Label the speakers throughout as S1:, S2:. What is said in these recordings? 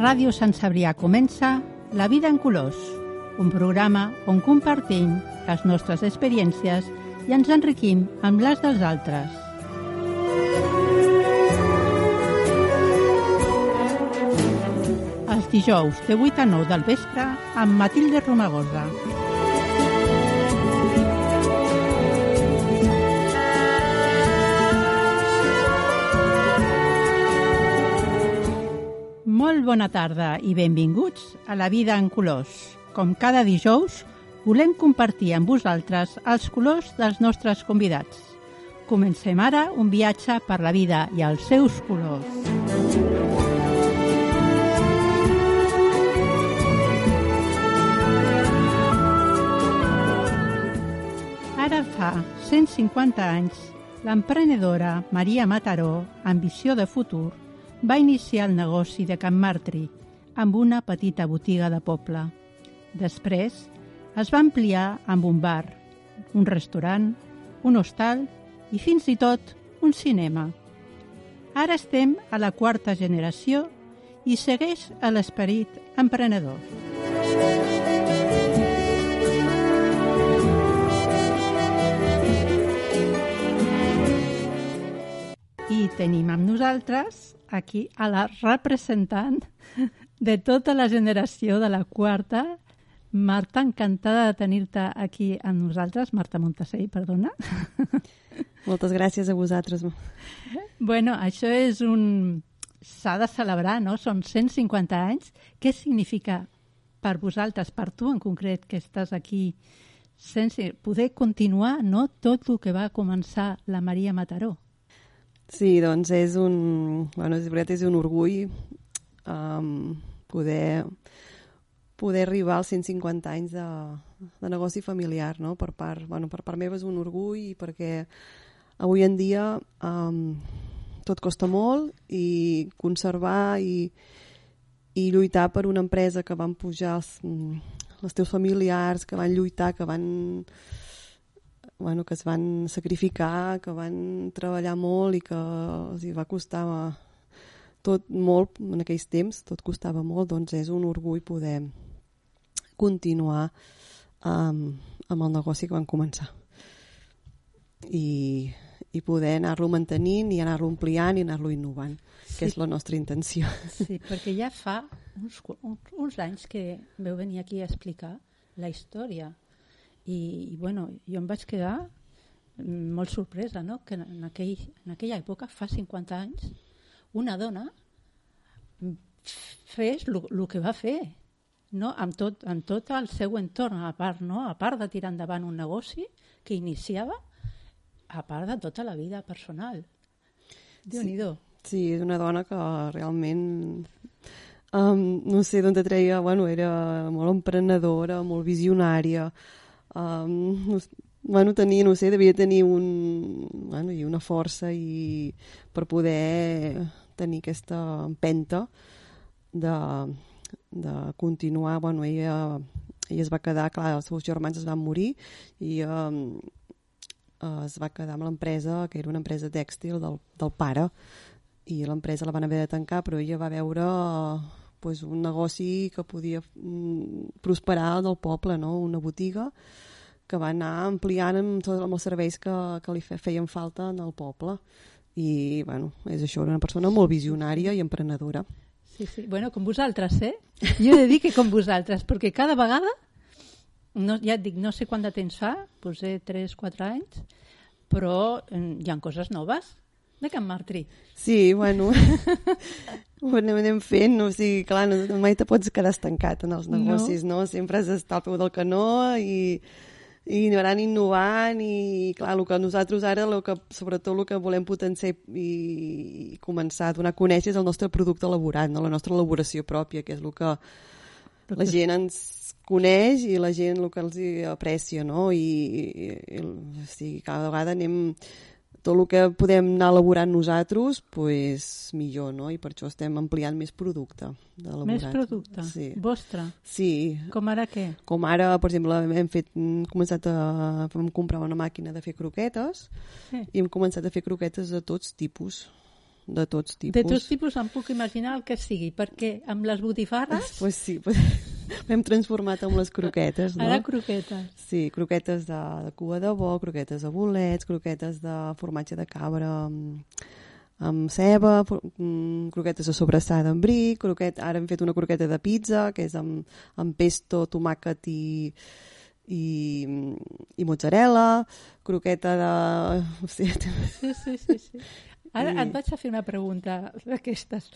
S1: Ràdio Sant Cebrià comença La vida en colors, un programa on compartim les nostres experiències i ens enriquim amb les dels altres. Els dijous de 8 a 9 del vespre amb Matilde Romagosa. Molt bona tarda i benvinguts a La vida en colors. Com cada dijous, volem compartir amb vosaltres els colors dels nostres convidats. Comencem ara un viatge per la vida i els seus colors. Ara fa 150 anys, l'emprenedora Maria Mataró, amb visió de futur, va iniciar el negoci de Can Martri amb una petita botiga de poble. Després es va ampliar amb un bar, un restaurant, un hostal i fins i tot un cinema. Ara estem a la quarta generació i segueix a l'esperit emprenedor. I tenim amb nosaltres aquí a la representant de tota la generació de la quarta, Marta, encantada de tenir-te aquí amb nosaltres. Marta Montasell, perdona.
S2: Moltes gràcies a vosaltres.
S1: Bueno, això és un... S'ha de celebrar, no? Són 150 anys. Què significa per vosaltres, per tu en concret, que estàs aquí, sense poder continuar no, tot el que va començar la Maria Mataró?
S2: Sí, doncs és un, bueno, és veritat, és un orgull um, poder, poder arribar als 150 anys de, de negoci familiar, no? Per part, bueno, per part meva és un orgull perquè avui en dia um, tot costa molt i conservar i, i lluitar per una empresa que van pujar els, els teus familiars, que van lluitar, que van bueno, que es van sacrificar, que van treballar molt i que els hi va costar tot molt en aquells temps, tot costava molt, doncs és un orgull poder continuar um, amb el negoci que van començar. I, i poder anar-lo mantenint i anar-lo ampliant i anar-lo innovant, sí. que és la nostra intenció.
S1: Sí, perquè ja fa uns, uns, uns anys que veu venir aquí a explicar la història i, i bueno, jo em vaig quedar molt sorpresa, no? que en, aquell, en aquella època, fa 50 anys, una dona fes el que va fer, no? amb, tot, amb tot el seu entorn, a part, no? a part de tirar endavant un negoci que iniciava, a part de tota la vida personal. déu nhi
S2: sí, sí, és una dona que realment um, no sé d'on te treia, bueno, era molt emprenedora, molt visionària, um, bueno, tenia, no sé, devia tenir un, bueno, i una força i per poder tenir aquesta empenta de, de continuar, bueno, ella, ella es va quedar, clar, els seus germans es van morir i um, es va quedar amb l'empresa, que era una empresa tèxtil del, del pare, i l'empresa la van haver de tancar, però ella va veure pues, un negoci que podia mm, prosperar del poble, no? una botiga que va anar ampliant amb, tots amb els serveis que, que li feien falta en el poble. I, bueno, és això, una persona molt visionària i emprenedora.
S1: Sí, sí. Bueno, com vosaltres, eh? Jo he de dir que com vosaltres, perquè cada vegada no, ja et dic, no sé quant de temps fa, potser 3-4 anys, però eh, hi ha coses noves de Can Martri.
S2: Sí, bueno, ho anem, anem fent, no? o sigui, clar, no, mai te pots quedar estancat en els negocis, no? no? Sempre has d'estar al peu del canó i, i anant innovant i, clar, el que nosaltres ara, el que, sobretot el que volem potenciar i, i començar a donar a conèixer és el nostre producte elaborat, no? la nostra elaboració pròpia, que és el que la gent ens coneix i la gent el que els aprecia, no? I, i, i o sigui, cada vegada anem tot el que podem anar elaborant nosaltres, pues, millor, no? I per això estem ampliant més producte.
S1: Més producte?
S2: Sí.
S1: Vostre?
S2: Sí.
S1: Com ara què?
S2: Com ara, per exemple, hem fet, hem començat a... vam comprar una màquina de fer croquetes sí. i hem començat a fer croquetes de tots tipus de tots tipus.
S1: De tots tipus em puc imaginar el que sigui, perquè amb les botifarres...
S2: Pues sí, pues, hem transformat amb les croquetes, no?
S1: Ara croquetes.
S2: Sí, croquetes de, de cua de bo, croquetes de bolets, croquetes de formatge de cabra amb, amb ceba, mm, croquetes de sobrassada amb bri, croquet, ara hem fet una croqueta de pizza, que és amb, amb pesto, tomàquet i, i, i mozzarella, croqueta de...
S1: Sí, sí, sí. sí. Ara et vaig a fer una pregunta d'aquestes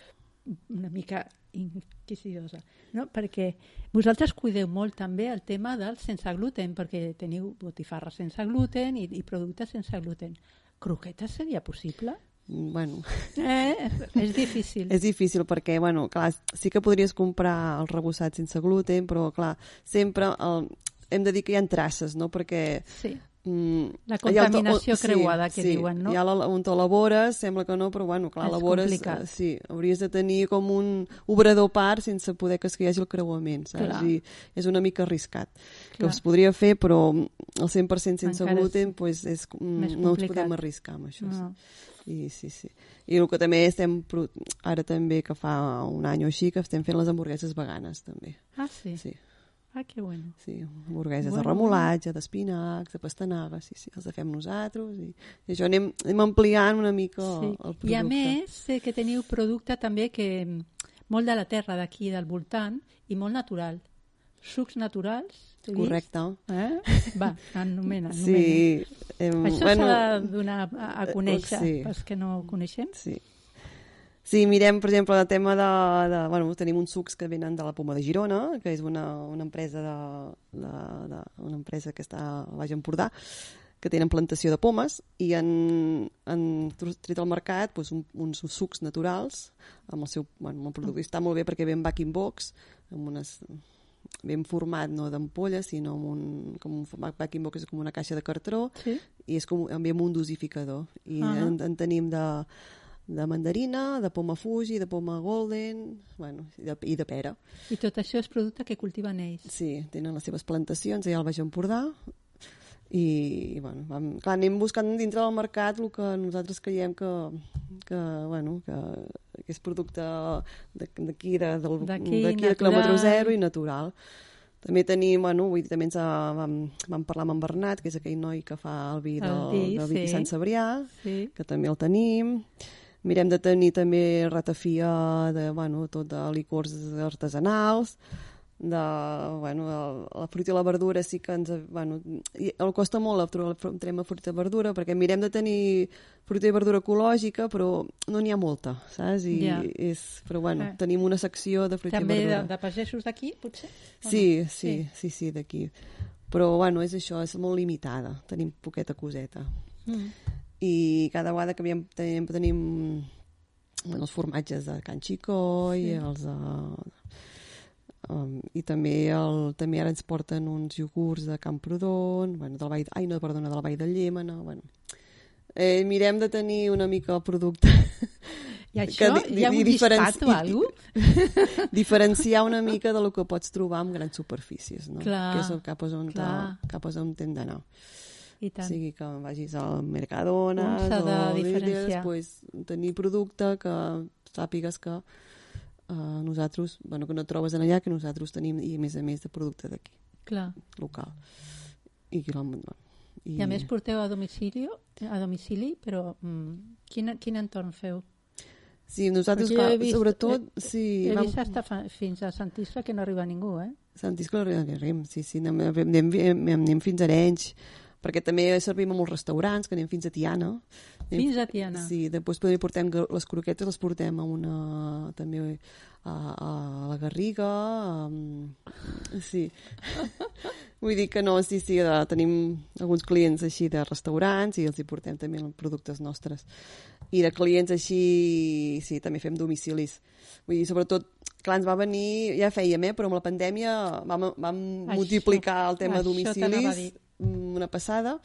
S1: una mica inquisidosa, no? perquè vosaltres cuideu molt també el tema del sense gluten, perquè teniu botifarres sense gluten i, i productes sense gluten. Croquetes seria possible?
S2: bueno...
S1: Eh, és difícil.
S2: és difícil perquè, bueno, clar, sí que podries comprar el rebossat sense gluten, però, clar, sempre el, hem de dir que hi ha traces, no? Perquè
S1: sí. Mm, la contaminació creuada,
S2: sí,
S1: que
S2: sí.
S1: diuen, no?
S2: Ja la, on t'elabores, sembla que no, però bueno, clar, elabores... Eh, sí, hauries de tenir com un obrador part sense poder que hi hagi el creuament, saps? Clar. I és una mica arriscat. Clar. Que es podria fer, però el 100% sense Encara gluten, és, pues, és, no ens podem arriscar amb això. No. I, sí, sí. I el que també estem, ara també que fa un any o així, que estem fent les hamburgueses veganes, també.
S1: Ah, sí?
S2: Sí.
S1: Ah, que bueno.
S2: Sí, hamburgueses bueno. de remolatge, d'espinacs, de pastanaga, sí, sí, els fem nosaltres i, i això anem, anem ampliant una mica sí. el producte.
S1: I a més, sé que teniu producte també que molt de la terra d'aquí, del voltant, i molt natural. Sucs naturals,
S2: Correcte.
S1: Eh? Va, anomena, anomena.
S2: Sí.
S1: Eh, Això bueno, s'ha de donar a, a conèixer, sí. pels que no coneixem.
S2: Sí. Sí, mirem, per exemple, el tema de... de bueno, tenim uns sucs que venen de la Poma de Girona, que és una, una empresa de, de, de, una empresa que està a Baix Empordà, que tenen plantació de pomes i han, han tret al mercat doncs, un, uns sucs naturals amb el seu bueno, el producte. Està molt bé perquè ve en back in box, amb unes ben format, no d'ampolles, sinó amb un, com un back in box, és com una caixa de cartró
S1: sí?
S2: i és com, amb un dosificador. I uh -huh. en, en tenim de de mandarina, de poma Fuji, de poma Golden, bueno, i de, i de pera.
S1: I tot això és producte que cultiven ells?
S2: Sí, tenen les seves plantacions allà al Baix Empordà i, i bueno, vam, clar, anem buscant dintre del mercat el que nosaltres creiem que, que, bueno, que, que és producte d'aquí, de, d'aquí, de quilòmetre zero i natural. També tenim, bueno, vull dir, també ens vam, vam parlar amb en Bernat, que és aquell noi que fa el vi del, el vi, del vi sí. Sant Cebrià,
S1: sí.
S2: que també el tenim. Mirem de tenir també ratafia de, bueno, tot de licors artesanals, de, bueno, la fruita i la verdura sí que ens... Bueno, el costa molt trobar la fruita i verdura perquè mirem de tenir fruita i verdura ecològica però no n'hi ha molta, saps? I yeah. és, però bueno, eh. tenim una secció de fruita
S1: També
S2: i verdura.
S1: També de, de pagesos d'aquí, potser?
S2: Sí, no? sí, sí, sí, sí d'aquí. Però bueno, és això, és molt limitada, tenim poqueta coseta. Mm i cada vegada que havíem, tenim, tenim bueno, els formatges de Can Xicó sí. i els uh, um, i també, el, també ara ens porten uns iogurts de Camprodon bueno, del Vall, ai no, perdona, del Vall de Llémena bueno. eh, mirem de tenir una mica el producte
S1: i això, que, hi ha un llistat o alguna
S2: cosa? diferenciar una mica de lo que pots trobar en grans superfícies, no?
S1: Clar,
S2: que és cap on, cap on hem d'anar. I tant. sigui que vagis al Mercadona o
S1: diferenciar.
S2: pues, tenir producte que sàpigues que uh, nosaltres, bueno, que no trobes en allà, que nosaltres tenim, i a més a més de producte d'aquí.
S1: Clar.
S2: Local. I, bueno,
S1: i... I a més porteu a domicili, a domicili però mm, quin, quin entorn feu?
S2: Sí, nosaltres, clar, vist, sobretot...
S1: He,
S2: sí,
S1: he vist vam... fins a Sant Isla que no arriba ningú, eh?
S2: Sant Iscle arribem, sí, sí, anem, anem, anem, anem fins a Arenys, perquè també servim a molts restaurants, que anem fins a Tiana. Anem,
S1: Fins a Tiana.
S2: Sí, després també portem les croquetes, les portem a una... també a, a la Garriga, a, sí. Vull dir que no, sí, sí, de, tenim alguns clients així de restaurants i els hi portem també els productes nostres. I de clients així, sí, també fem domicilis. Vull dir, sobretot, clar, ens va venir, ja fèiem, eh, però amb la pandèmia vam, vam
S1: Això-
S2: multiplicar el tema domicilis una passada,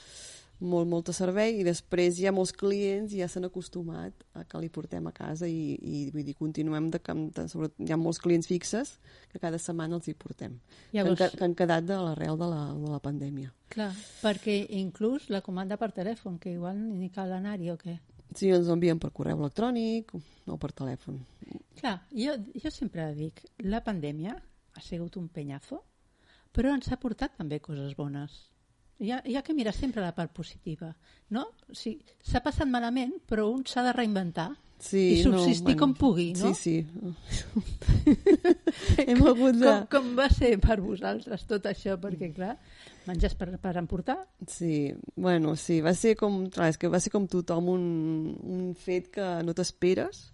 S2: molt, molt de servei, i després ja molts clients ja s'han acostumat a que li portem a casa i, i vull dir, continuem de, de sobre, hi ha molts clients fixes que cada setmana els hi portem,
S1: Llavors,
S2: que, han, que han quedat de l'arrel de, la, de la pandèmia.
S1: clar, perquè inclús la comanda per telèfon, que igual ni cal anar-hi o què.
S2: Sí, ens envien per correu electrònic o per telèfon.
S1: Clar, jo, jo sempre dic, la pandèmia ha sigut un penyazo, però ens ha portat també coses bones. Hi ha, hi ha que mirar sempre la part positiva, no? O sigui, s'ha passat malament, però un s'ha de reinventar
S2: Sí,
S1: i subsistir com pugui, no?
S2: Sí, sí. Hem hagut de...
S1: Com, com va ser per vosaltres tot això? Perquè, clar, menjars per, per emportar,
S2: Sí, bueno, sí, va ser com, clar, és que va ser com tothom un, un fet que no t'esperes,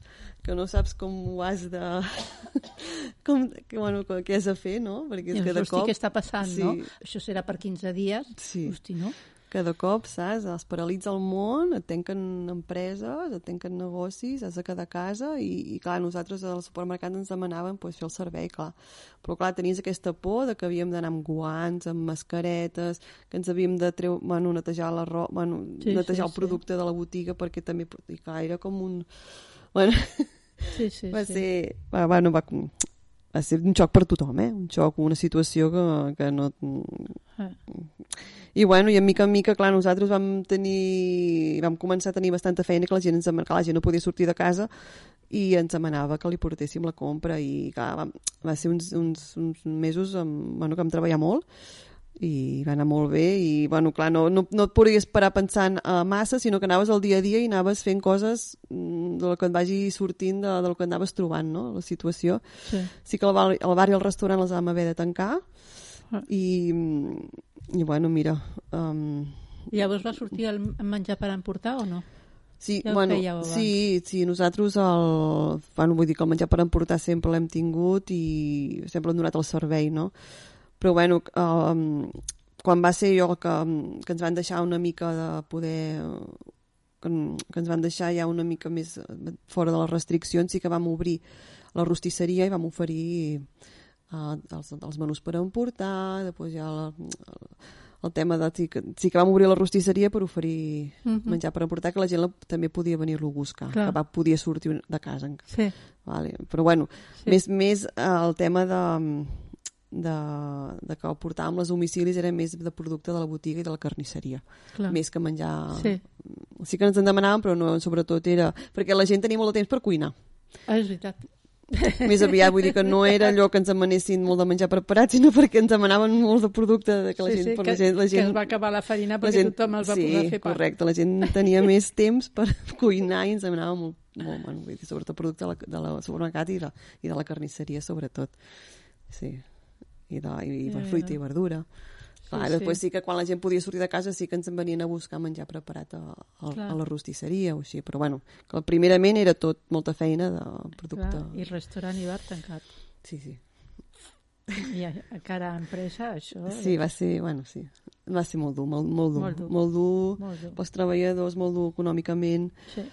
S2: que no saps com ho has de... com, que, bueno, que, què has de fer, no? Perquè és que de
S1: hosti,
S2: cop...
S1: què està passant,
S2: sí,
S1: no? Això serà per 15 dies,
S2: Sí.
S1: hosti, no?
S2: Cada cop, saps, es paralitza el món, et tanquen empreses, et tanquen negocis, has de quedar a casa i, i clar, nosaltres al supermercat ens demanaven pues, fer el servei, clar. Però clar, tenies aquesta por de que havíem d'anar amb guants, amb mascaretes, que ens havíem de treu, bueno, netejar la roba, bueno,
S1: Sí,
S2: netejar
S1: sí,
S2: el producte de la botiga perquè també... I clar, era com un... Bueno,
S1: Sí, sí,
S2: va
S1: sí.
S2: ser... Va, bueno, va, va ser un xoc per tothom, eh? Un xoc, una situació que, que no...
S1: Ah.
S2: I bueno, i a mica en mica, clar, nosaltres vam tenir... vam començar a tenir bastanta feina que la gent ens demanava, la gent no podia sortir de casa i ens demanava que li portéssim la compra i clar, va, va ser uns, uns, uns mesos amb, bueno, que vam treballar molt i va anar molt bé i bueno, clar, no, no, no et podies parar pensant uh, massa, sinó que anaves al dia a dia i anaves fent coses mm, del que et vagi sortint de, del que anaves trobant, no?, la situació.
S1: sí.
S2: Sí que el bar, el bar i el restaurant els vam haver de tancar
S1: Ah.
S2: i, i bueno, mira... Um,
S1: I llavors va sortir el menjar per emportar o no?
S2: sí,
S1: Ja
S2: bueno,
S1: fèieu
S2: sí, sí, nosaltres el, bueno, vull dir que el menjar per emportar sempre l'hem tingut i sempre hem donat el servei, no? Però bueno, um, quan va ser jo que, que ens van deixar una mica de poder que, que ens van deixar ja una mica més fora de les restriccions, sí que vam obrir la rostisseria i vam oferir uh, els, els menús per emportar, després ja la, el, el tema de... Sí que, sí que vam obrir la rostisseria per oferir
S1: Mhm.
S2: menjar per emportar, que la gent la, també podia venir-lo a buscar,
S1: Clar.
S2: que va, podia sortir de casa.
S1: Sí.
S2: Vale. Però bueno,
S1: Sí.
S2: sí. més, més eh, el tema de, de, de que el portàvem als domicilis era més de producte de la botiga i de la carnisseria,
S1: Clar.
S2: més que menjar...
S1: Sí.
S2: sí que ens en demanaven, però no, sobretot era... Perquè la gent tenia molt de temps per cuinar.
S1: Ah, és veritat.
S2: Més aviat, vull dir que no era allò que ens demanessin molt de menjar preparat, sinó perquè ens demanaven molt de producte de que la
S1: sí,
S2: gent...
S1: sí,
S2: per
S1: que,
S2: la gent, la gent
S1: que es va acabar la farina
S2: la
S1: perquè
S2: gent,
S1: tothom els va
S2: sí,
S1: posar a fer pa.
S2: correcte, la gent tenia més temps per cuinar i ens demanava molt, molt bueno, vull dir, sobretot producte de la, de la supermercat i de, i de la carnisseria, sobretot. Sí, i de, i
S1: Ja,
S2: fruita
S1: ja.
S2: i verdura. Clar,
S1: sí.
S2: després sí que quan la gent podia sortir de casa sí que ens en venien a buscar menjar preparat a, a,
S1: Clar.
S2: a la rostisseria o així, però bueno, que primerament era tot molta feina de producte.
S1: Clar, I restaurant i bar tancat.
S2: Sí, sí.
S1: I a, a cara a empresa, això...
S2: Sí, va ser, bueno, sí. Va ser molt dur, molt, molt dur.
S1: Molt dur.
S2: Molt dur,
S1: Molt dur.
S2: pels treballadors, molt dur econòmicament.
S1: Sí.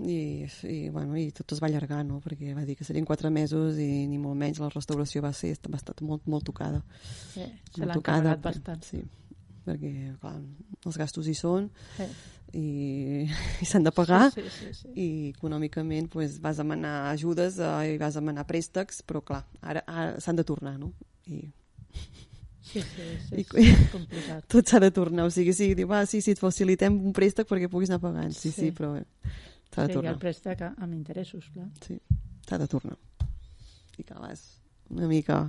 S2: I, i, bueno, i tot es va allargar, no? Perquè va dir que serien quatre mesos i ni molt menys la restauració va ser va estar molt, molt tocada.
S1: sí. Se
S2: molt
S1: l'han
S2: tocada,
S1: carregat bastant.
S2: Sí, perquè, clar, els gastos hi són
S1: Sí.
S2: i, i s'han de pagar
S1: Sí, sí, sí, sí.
S2: i econòmicament pues, vas demanar ajudes eh, i vas demanar préstecs, però clar, ara, ara s'han de tornar, no? I
S1: Sí, sí, sí,
S2: I-
S1: sí, és complicat.
S2: tot s'ha de tornar, o sigui, sí, diu, va, sí, sí, et facilitem un préstec perquè puguis anar pagant, sí, sí,
S1: Sí.
S2: però s'ha de
S1: Sí,
S2: tornar.
S1: el préstec amb interessos, clar.
S2: Sí, s'ha de tornar. I que vas una mica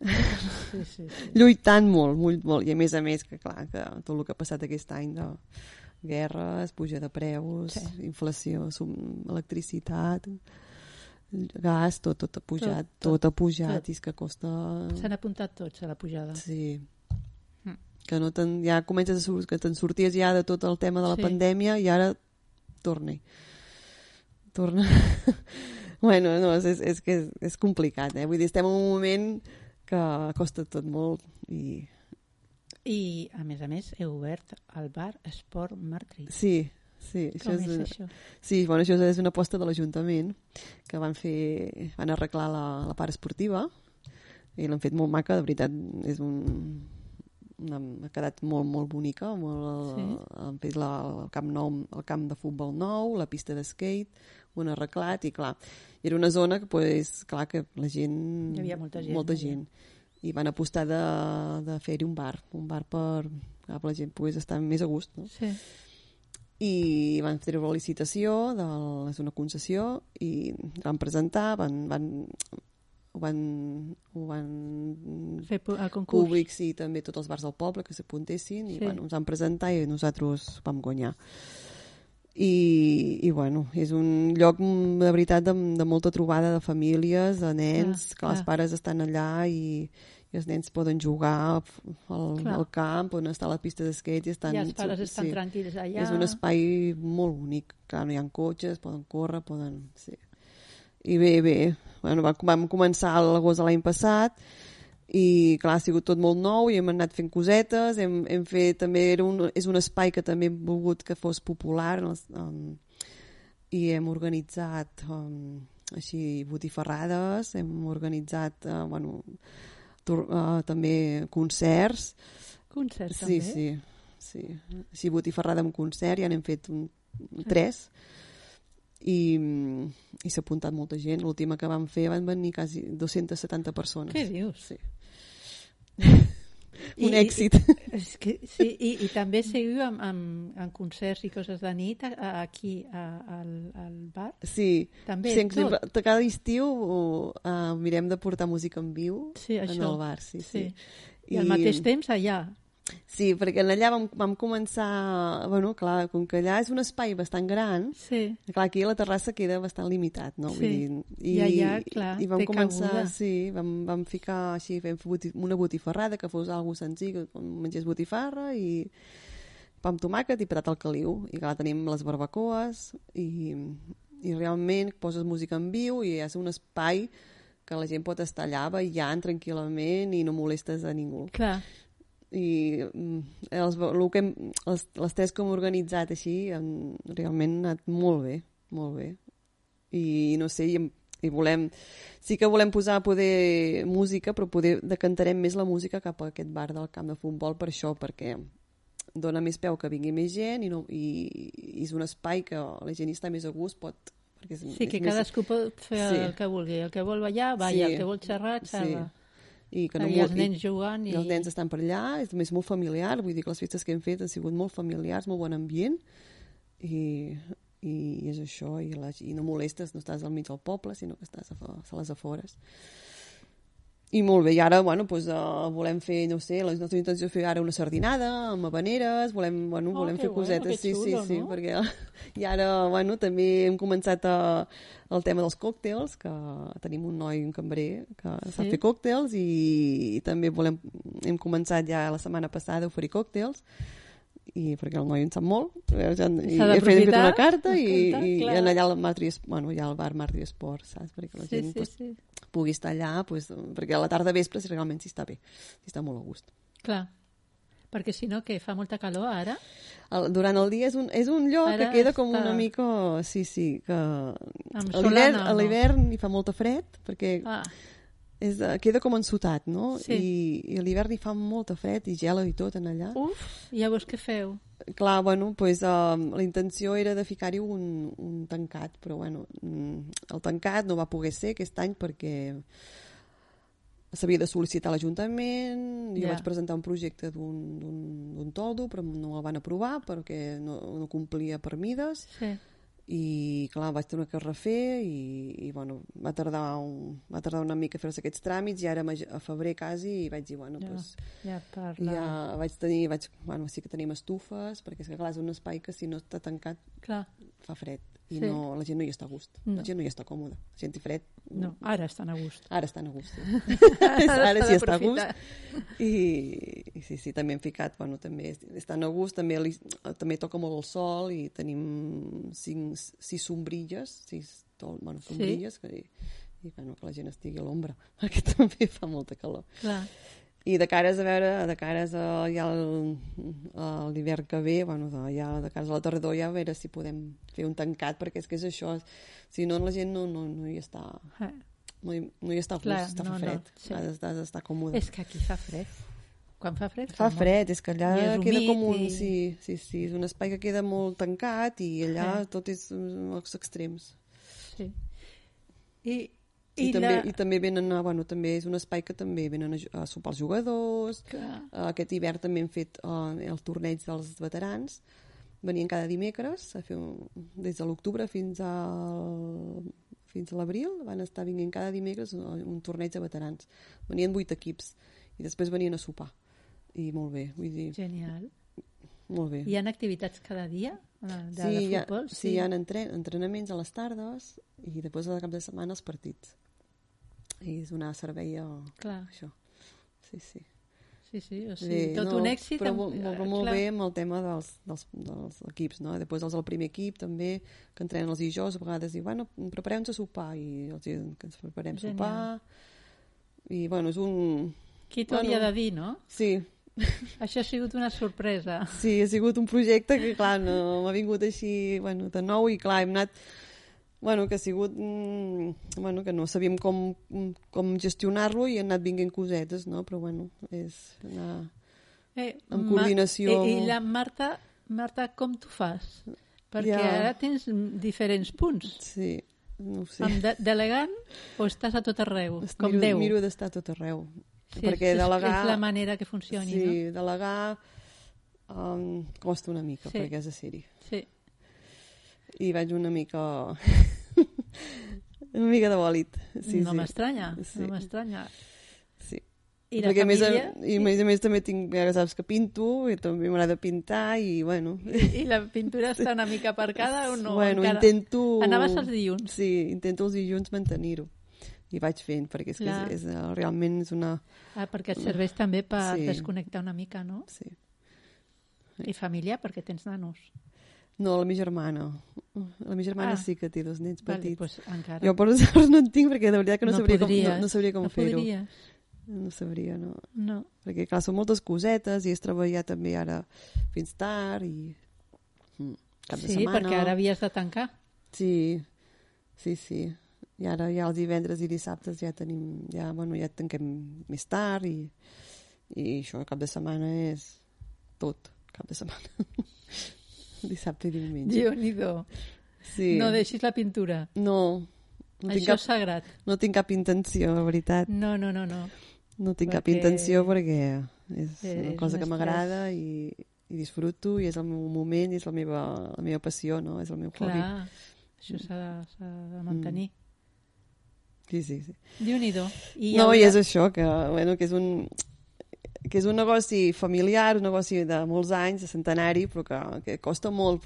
S1: Sí, sí, sí.
S2: lluitant molt, molt, molt. I a més a més, que clar, que tot el que ha passat aquest any de guerres, puja de preus,
S1: Sí.
S2: inflació, electricitat... gas, tot, tot ha pujat, tot,
S1: Tot,
S2: tot, ha pujat,
S1: tot.
S2: i és que costa...
S1: S'han apuntat tots a la pujada.
S2: Sí.
S1: Mm.
S2: Que no ten, ja comences a sur que te'n sorties ja de tot el tema de la
S1: Sí.
S2: pandèmia i ara torna-hi. Torna. bueno, no, és, és, és que és, és complicat, eh? Vull dir, estem en un moment que costa tot molt i...
S1: I, a més a més, heu obert el bar Esport Martri.
S2: Sí, sí.
S1: Com és,
S2: una-
S1: això?
S2: Sí, bueno, això és una aposta de l'Ajuntament que van fer, van arreglar la, la part esportiva i l'han fet molt maca, de veritat, és un, una, ha quedat molt, molt bonica, molt,
S1: Sí.
S2: han fet la, el, camp nou, el camp de futbol nou, la pista de skate, han arreglat i clar, era una zona que, pues, clar, que la gent...
S1: Hi havia molta gent,
S2: Molta gent. I van apostar de, de fer-hi un bar, un bar per que la gent pogués estar més a gust, no?
S1: Sí.
S2: I van fer la licitació, del, és una concessió, i van presentar, van, van, ho van, ho van
S1: Fer el concurs.
S2: públics i també tots els bars del poble que s'apuntessin i
S1: Sí.
S2: bueno, ens van presentar i nosaltres vam guanyar. I, i bueno, és un lloc de veritat de, de molta trobada de famílies, de nens,
S1: Clar,
S2: que els
S1: clar.
S2: pares estan allà i, i els nens poden jugar al,
S1: Clar.
S2: al camp, estar a la pista d'esquet i estan...
S1: I els pares estan tranquils allà.
S2: És un espai molt bonic. Clar, no hi ha cotxes, poden córrer, poden... Sí. I bé, bé. Bueno, vam, començar a l'agost de l'any passat i clar, ha sigut tot molt nou i hem anat fent cosetes, hem, hem fet també era un, és un espai que també hem volgut que fos popular en els, um, i hem organitzat um, així botifarrades, hem organitzat uh, bueno, uh, també concerts
S1: Concert,
S2: Sí,
S1: també?
S2: sí, sí. Així botifarrada amb concert, ja n'hem fet un, tres i, i s'ha apuntat molta gent. L'última que vam fer van venir quasi 270 persones.
S1: Què dius?
S2: Sí.
S1: I-
S2: Un
S1: i-
S2: èxit.
S1: És que, sí, i, i també seguiu amb, amb, amb concerts i coses de nit a, a, aquí a, al, al bar?
S2: Sí,
S1: També
S2: sí sempre,
S1: tot?
S2: cada estiu uh, mirem de portar música en viu
S1: Sí,
S2: en
S1: això.
S2: el bar. Sí, sí.
S1: I, al mateix temps allà.
S2: Sí, perquè allà vam, vam començar... Bueno, clar, com que allà és un espai bastant gran,
S1: Sí.
S2: Clar, aquí la terrassa queda bastant limitat, no?
S1: Sí.
S2: Vull dir,
S1: I allà, clar,
S2: i vam
S1: té
S2: començar,
S1: cabuda.
S2: sí, vam, vam ficar així, fem una botifarrada que fos algo senzill, que mengés botifarra i pa amb tomàquet i patat al caliu. I clar, tenim les barbacoes i, i realment poses música en viu i és un espai que la gent pot estar allà ballant tranquil·lament i no molestes a ningú
S1: Clar.
S2: I mm, els, el que hem, les, les tres que hem organitzat així han, realment han anat molt bé, molt bé. I no sé, i, i volem... Sí que volem posar poder música, però poder decantarem més la música cap a aquest bar del camp de futbol per això, perquè dona més peu que vingui més gent i, no, i, i és un espai que la gent està més a gust, pot... Perquè és,
S1: Sí, que
S2: és més-
S1: cadascú pot fer
S2: Sí.
S1: el que vulgui. El que vol ballar, balla.
S2: Sí.
S1: El que vol xerrar, xerra.
S2: I, que no,
S1: I els nens jugant.
S2: I...
S1: I...
S2: els nens estan per allà, és més molt familiar, vull dir que les festes que hem fet han sigut molt familiars, molt bon ambient, i, i és això, i, la, i no molestes, no estàs al mig del poble, sinó que estàs a, a les afores. I molt bé, i ara, bueno, doncs, uh, volem fer, no sé, la nostra intenció és fer ara una sardinada amb habaneres, volem, bueno,
S1: Oh,
S2: volem fer
S1: bueno,
S2: cosetes, sí,
S1: xulo,
S2: sí, sí,
S1: no?
S2: perquè i ara, bueno, també hem començat a, el tema dels còctels, que tenim un noi, un cambrer, que sí. sap
S1: Sí.
S2: fer còctels i, i també volem, hem començat ja la setmana passada a oferir còctels i perquè el noi en sap molt ja, i he fet, una carta i, i,
S1: clar.
S2: en allà al Martri, bueno, hi ha el bar Martri Esport saps? perquè la
S1: Sí,
S2: gent
S1: sí,
S2: pues,
S1: sí.
S2: pugui estar allà pues, perquè a la tarda vespre si realment s'hi està bé s'hi està molt a gust
S1: Clar. Perquè si no, que fa molta calor ara.
S2: el, durant el dia és un, és un lloc
S1: Ara
S2: que queda com
S1: està-
S2: una mica sí, sí, que a l'hivern
S1: no?
S2: hi fa molta fred perquè
S1: Ah,
S2: és, eh, queda com ensotat no?
S1: Sí.
S2: I, i a l'hivern hi fa molta fred i gela i tot en allà
S1: uf, i llavors què feu?
S2: Clar, bueno, pues, uh, la intenció era de ficar-hi un, un tancat, però bueno, mm, el tancat no va poder ser aquest any perquè s'havia de sol·licitar a l'Ajuntament, jo
S1: Ja.
S2: vaig presentar un projecte d'un toldo, però no el van aprovar perquè no, no complia per mides,
S1: Sí.
S2: I clar, vaig tenir que refer i, i bueno, va tardar, un, va tardar una mica a fer-se aquests tràmits i ara a febrer quasi i vaig dir, bueno,
S1: Ja,
S2: pues,
S1: ja parla.
S2: ja vaig tenir, vaig, bueno, sí que tenim estufes, perquè és que clar, és un espai que si no està tancat
S1: Clar.
S2: fa fred. I
S1: Sí.
S2: no, la gent no hi està a gust.
S1: No.
S2: La gent no hi està còmoda. La gent i fred.
S1: No, ara estan a gust.
S2: Ara estan a gust. Sí.
S1: Ara
S2: ara sí està a gust. I, I sí, sí, també hem ficat, bueno, també est- estan a gust, també, li, també toca molt el sol i tenim cinc, sis sombrilles, sis tol, bueno,
S1: Sí.
S2: sombrilles, que, i, i bueno, que la gent estigui a l'ombra, perquè també fa molta calor.
S1: Clar.
S2: I de cares a veure, de cares a, ja l'hivern que ve, bueno, de, ja de cares a la tardor, ja a veure si podem fer un tancat, perquè és que és això, si no la gent no, no, no hi està, no hi, no hi està a gust, està
S1: no, no,
S2: fred,
S1: sí.
S2: ha d'estar còmode.
S1: És que aquí fa fred. Quan fa fred...
S2: Fa fred, és que allà
S1: és
S2: queda com un...
S1: i-
S2: Sí, sí, sí, és un espai que queda molt tancat i allà
S1: Eh.
S2: tot és mm, als extrems.
S1: Sí. I,
S2: I,
S1: i,
S2: també,
S1: la...
S2: I també venen, a, bueno, també és un espai que també venen a, a sopar els jugadors.
S1: Clar.
S2: Uh, aquest hivern també hem fet uh, el torneig dels veterans. Venien cada dimecres, a fer un, des de l'octubre fins al fins a l'abril, van estar vinguent cada dimecres un, un torneig de veterans. Venien vuit equips i després venien a sopar. I molt bé, vull dir,
S1: Genial.
S2: molt bé.
S1: Hi ha activitats cada dia eh, de,
S2: sí,
S1: de
S2: hi ha,
S1: futbol?
S2: sí, hi ha entren entrenaments a les tardes i després al cap de setmana els partits. I és donar servei a
S1: Clar,
S2: això. Sí, sí.
S1: sí, sí. O sigui, tot un èxit.
S2: Però,
S1: amb-
S2: molt, molt,
S1: eh,
S2: molt bé amb el tema dels, dels, dels equips, no? Després els del primer equip també, que entrenen els dijous, a vegades diuen, bueno, prepareu-nos a sopar, i els diuen que ens preparem
S1: Genial.
S2: sopar. I, bueno, és un...
S1: Qui t'ho havia
S2: Bueno.
S1: de dir, no?
S2: Sí,
S1: Això ha sigut una sorpresa.
S2: Sí, ha sigut un projecte que, clar, no m'ha vingut així, bueno, de nou i, clar, hem anat... Bueno, que ha sigut... Mm, bueno, que no sabíem com, com gestionar-lo i han anat vinguent cosetes, no? Però, bueno, és anar...
S1: Eh,
S2: Amb coordinació.
S1: I, I la Marta, Marta, com t'ho fas? Perquè
S2: Ja.
S1: ara tens mm, diferents punts.
S2: Sí, no ho sé.
S1: Amb de delegant o estàs a tot arreu,
S2: Es-
S1: com
S2: miro,
S1: Déu?
S2: Miro d'estar a tot arreu.
S1: sí,
S2: perquè
S1: és,
S2: delegar...
S1: és la manera que funcioni,
S2: sí, delegar um, costa una mica,
S1: Sí.
S2: perquè has de ser-hi.
S1: no? Sí.
S2: I vaig una mica... una mica de bòlit. Sí,
S1: no
S2: sí.
S1: m'estranya,
S2: Sí.
S1: no m'estranya.
S2: Sí.
S1: I la
S2: perquè a més, a,
S1: família?
S2: i a més a més també tinc, ja saps que pinto i també m'agrada pintar i bueno,
S1: I, I la pintura està una mica aparcada o no?
S2: bueno
S1: Encara...
S2: intento
S1: Anaves els dilluns?
S2: sí, intento els dilluns mantenir-ho i vaig fent perquè és, que
S1: Clar.
S2: és, és, eh, realment és una
S1: Ah, perquè et serveix també per
S2: Sí.
S1: desconnectar una mica, no?
S2: sí.
S1: I familiar, perquè tens nanos.
S2: No, la meva germana la meva germana
S1: Ah.
S2: sí que té dos nens
S1: Vale,
S2: petits
S1: pues encara.
S2: jo per sort no en tinc perquè de veritat que no, sabria,
S1: podries,
S2: com, no, no sabria com
S1: no
S2: fer-ho no sabria, no
S1: No.
S2: perquè clar, són moltes cosetes i és treballar també ara fins tard i mm, cap de
S1: Sí,
S2: setmana
S1: perquè ara havies de tancar.
S2: Sí, sí, sí. I ara ja els divendres i dissabtes ja tenim, ja, bueno, ja tanquem més tard i, i això, cap de setmana és tot, cap de setmana. Dissabte i diumenge.
S1: Déu-n'hi-do.
S2: Sí.
S1: No deixis la pintura.
S2: No, no tinc,
S1: Això
S2: cap,
S1: és sagrat.
S2: no tinc cap intenció, la veritat.
S1: No, no, no, no.
S2: No tinc cap
S1: Perquè-
S2: intenció perquè és
S1: És
S2: una
S1: un
S2: cosa que m'agrada i, i disfruto i és el meu moment i és la meva, la meva passió, no? És el meu hobby.
S1: Clar, això s'ha de, de mantenir.
S2: Sí, sí, sí.
S1: Déu-n'hi-do. I
S2: no, i és això, que, bueno, que és un que és un negoci familiar, un negoci de molts anys, de centenari, però que, que costa molt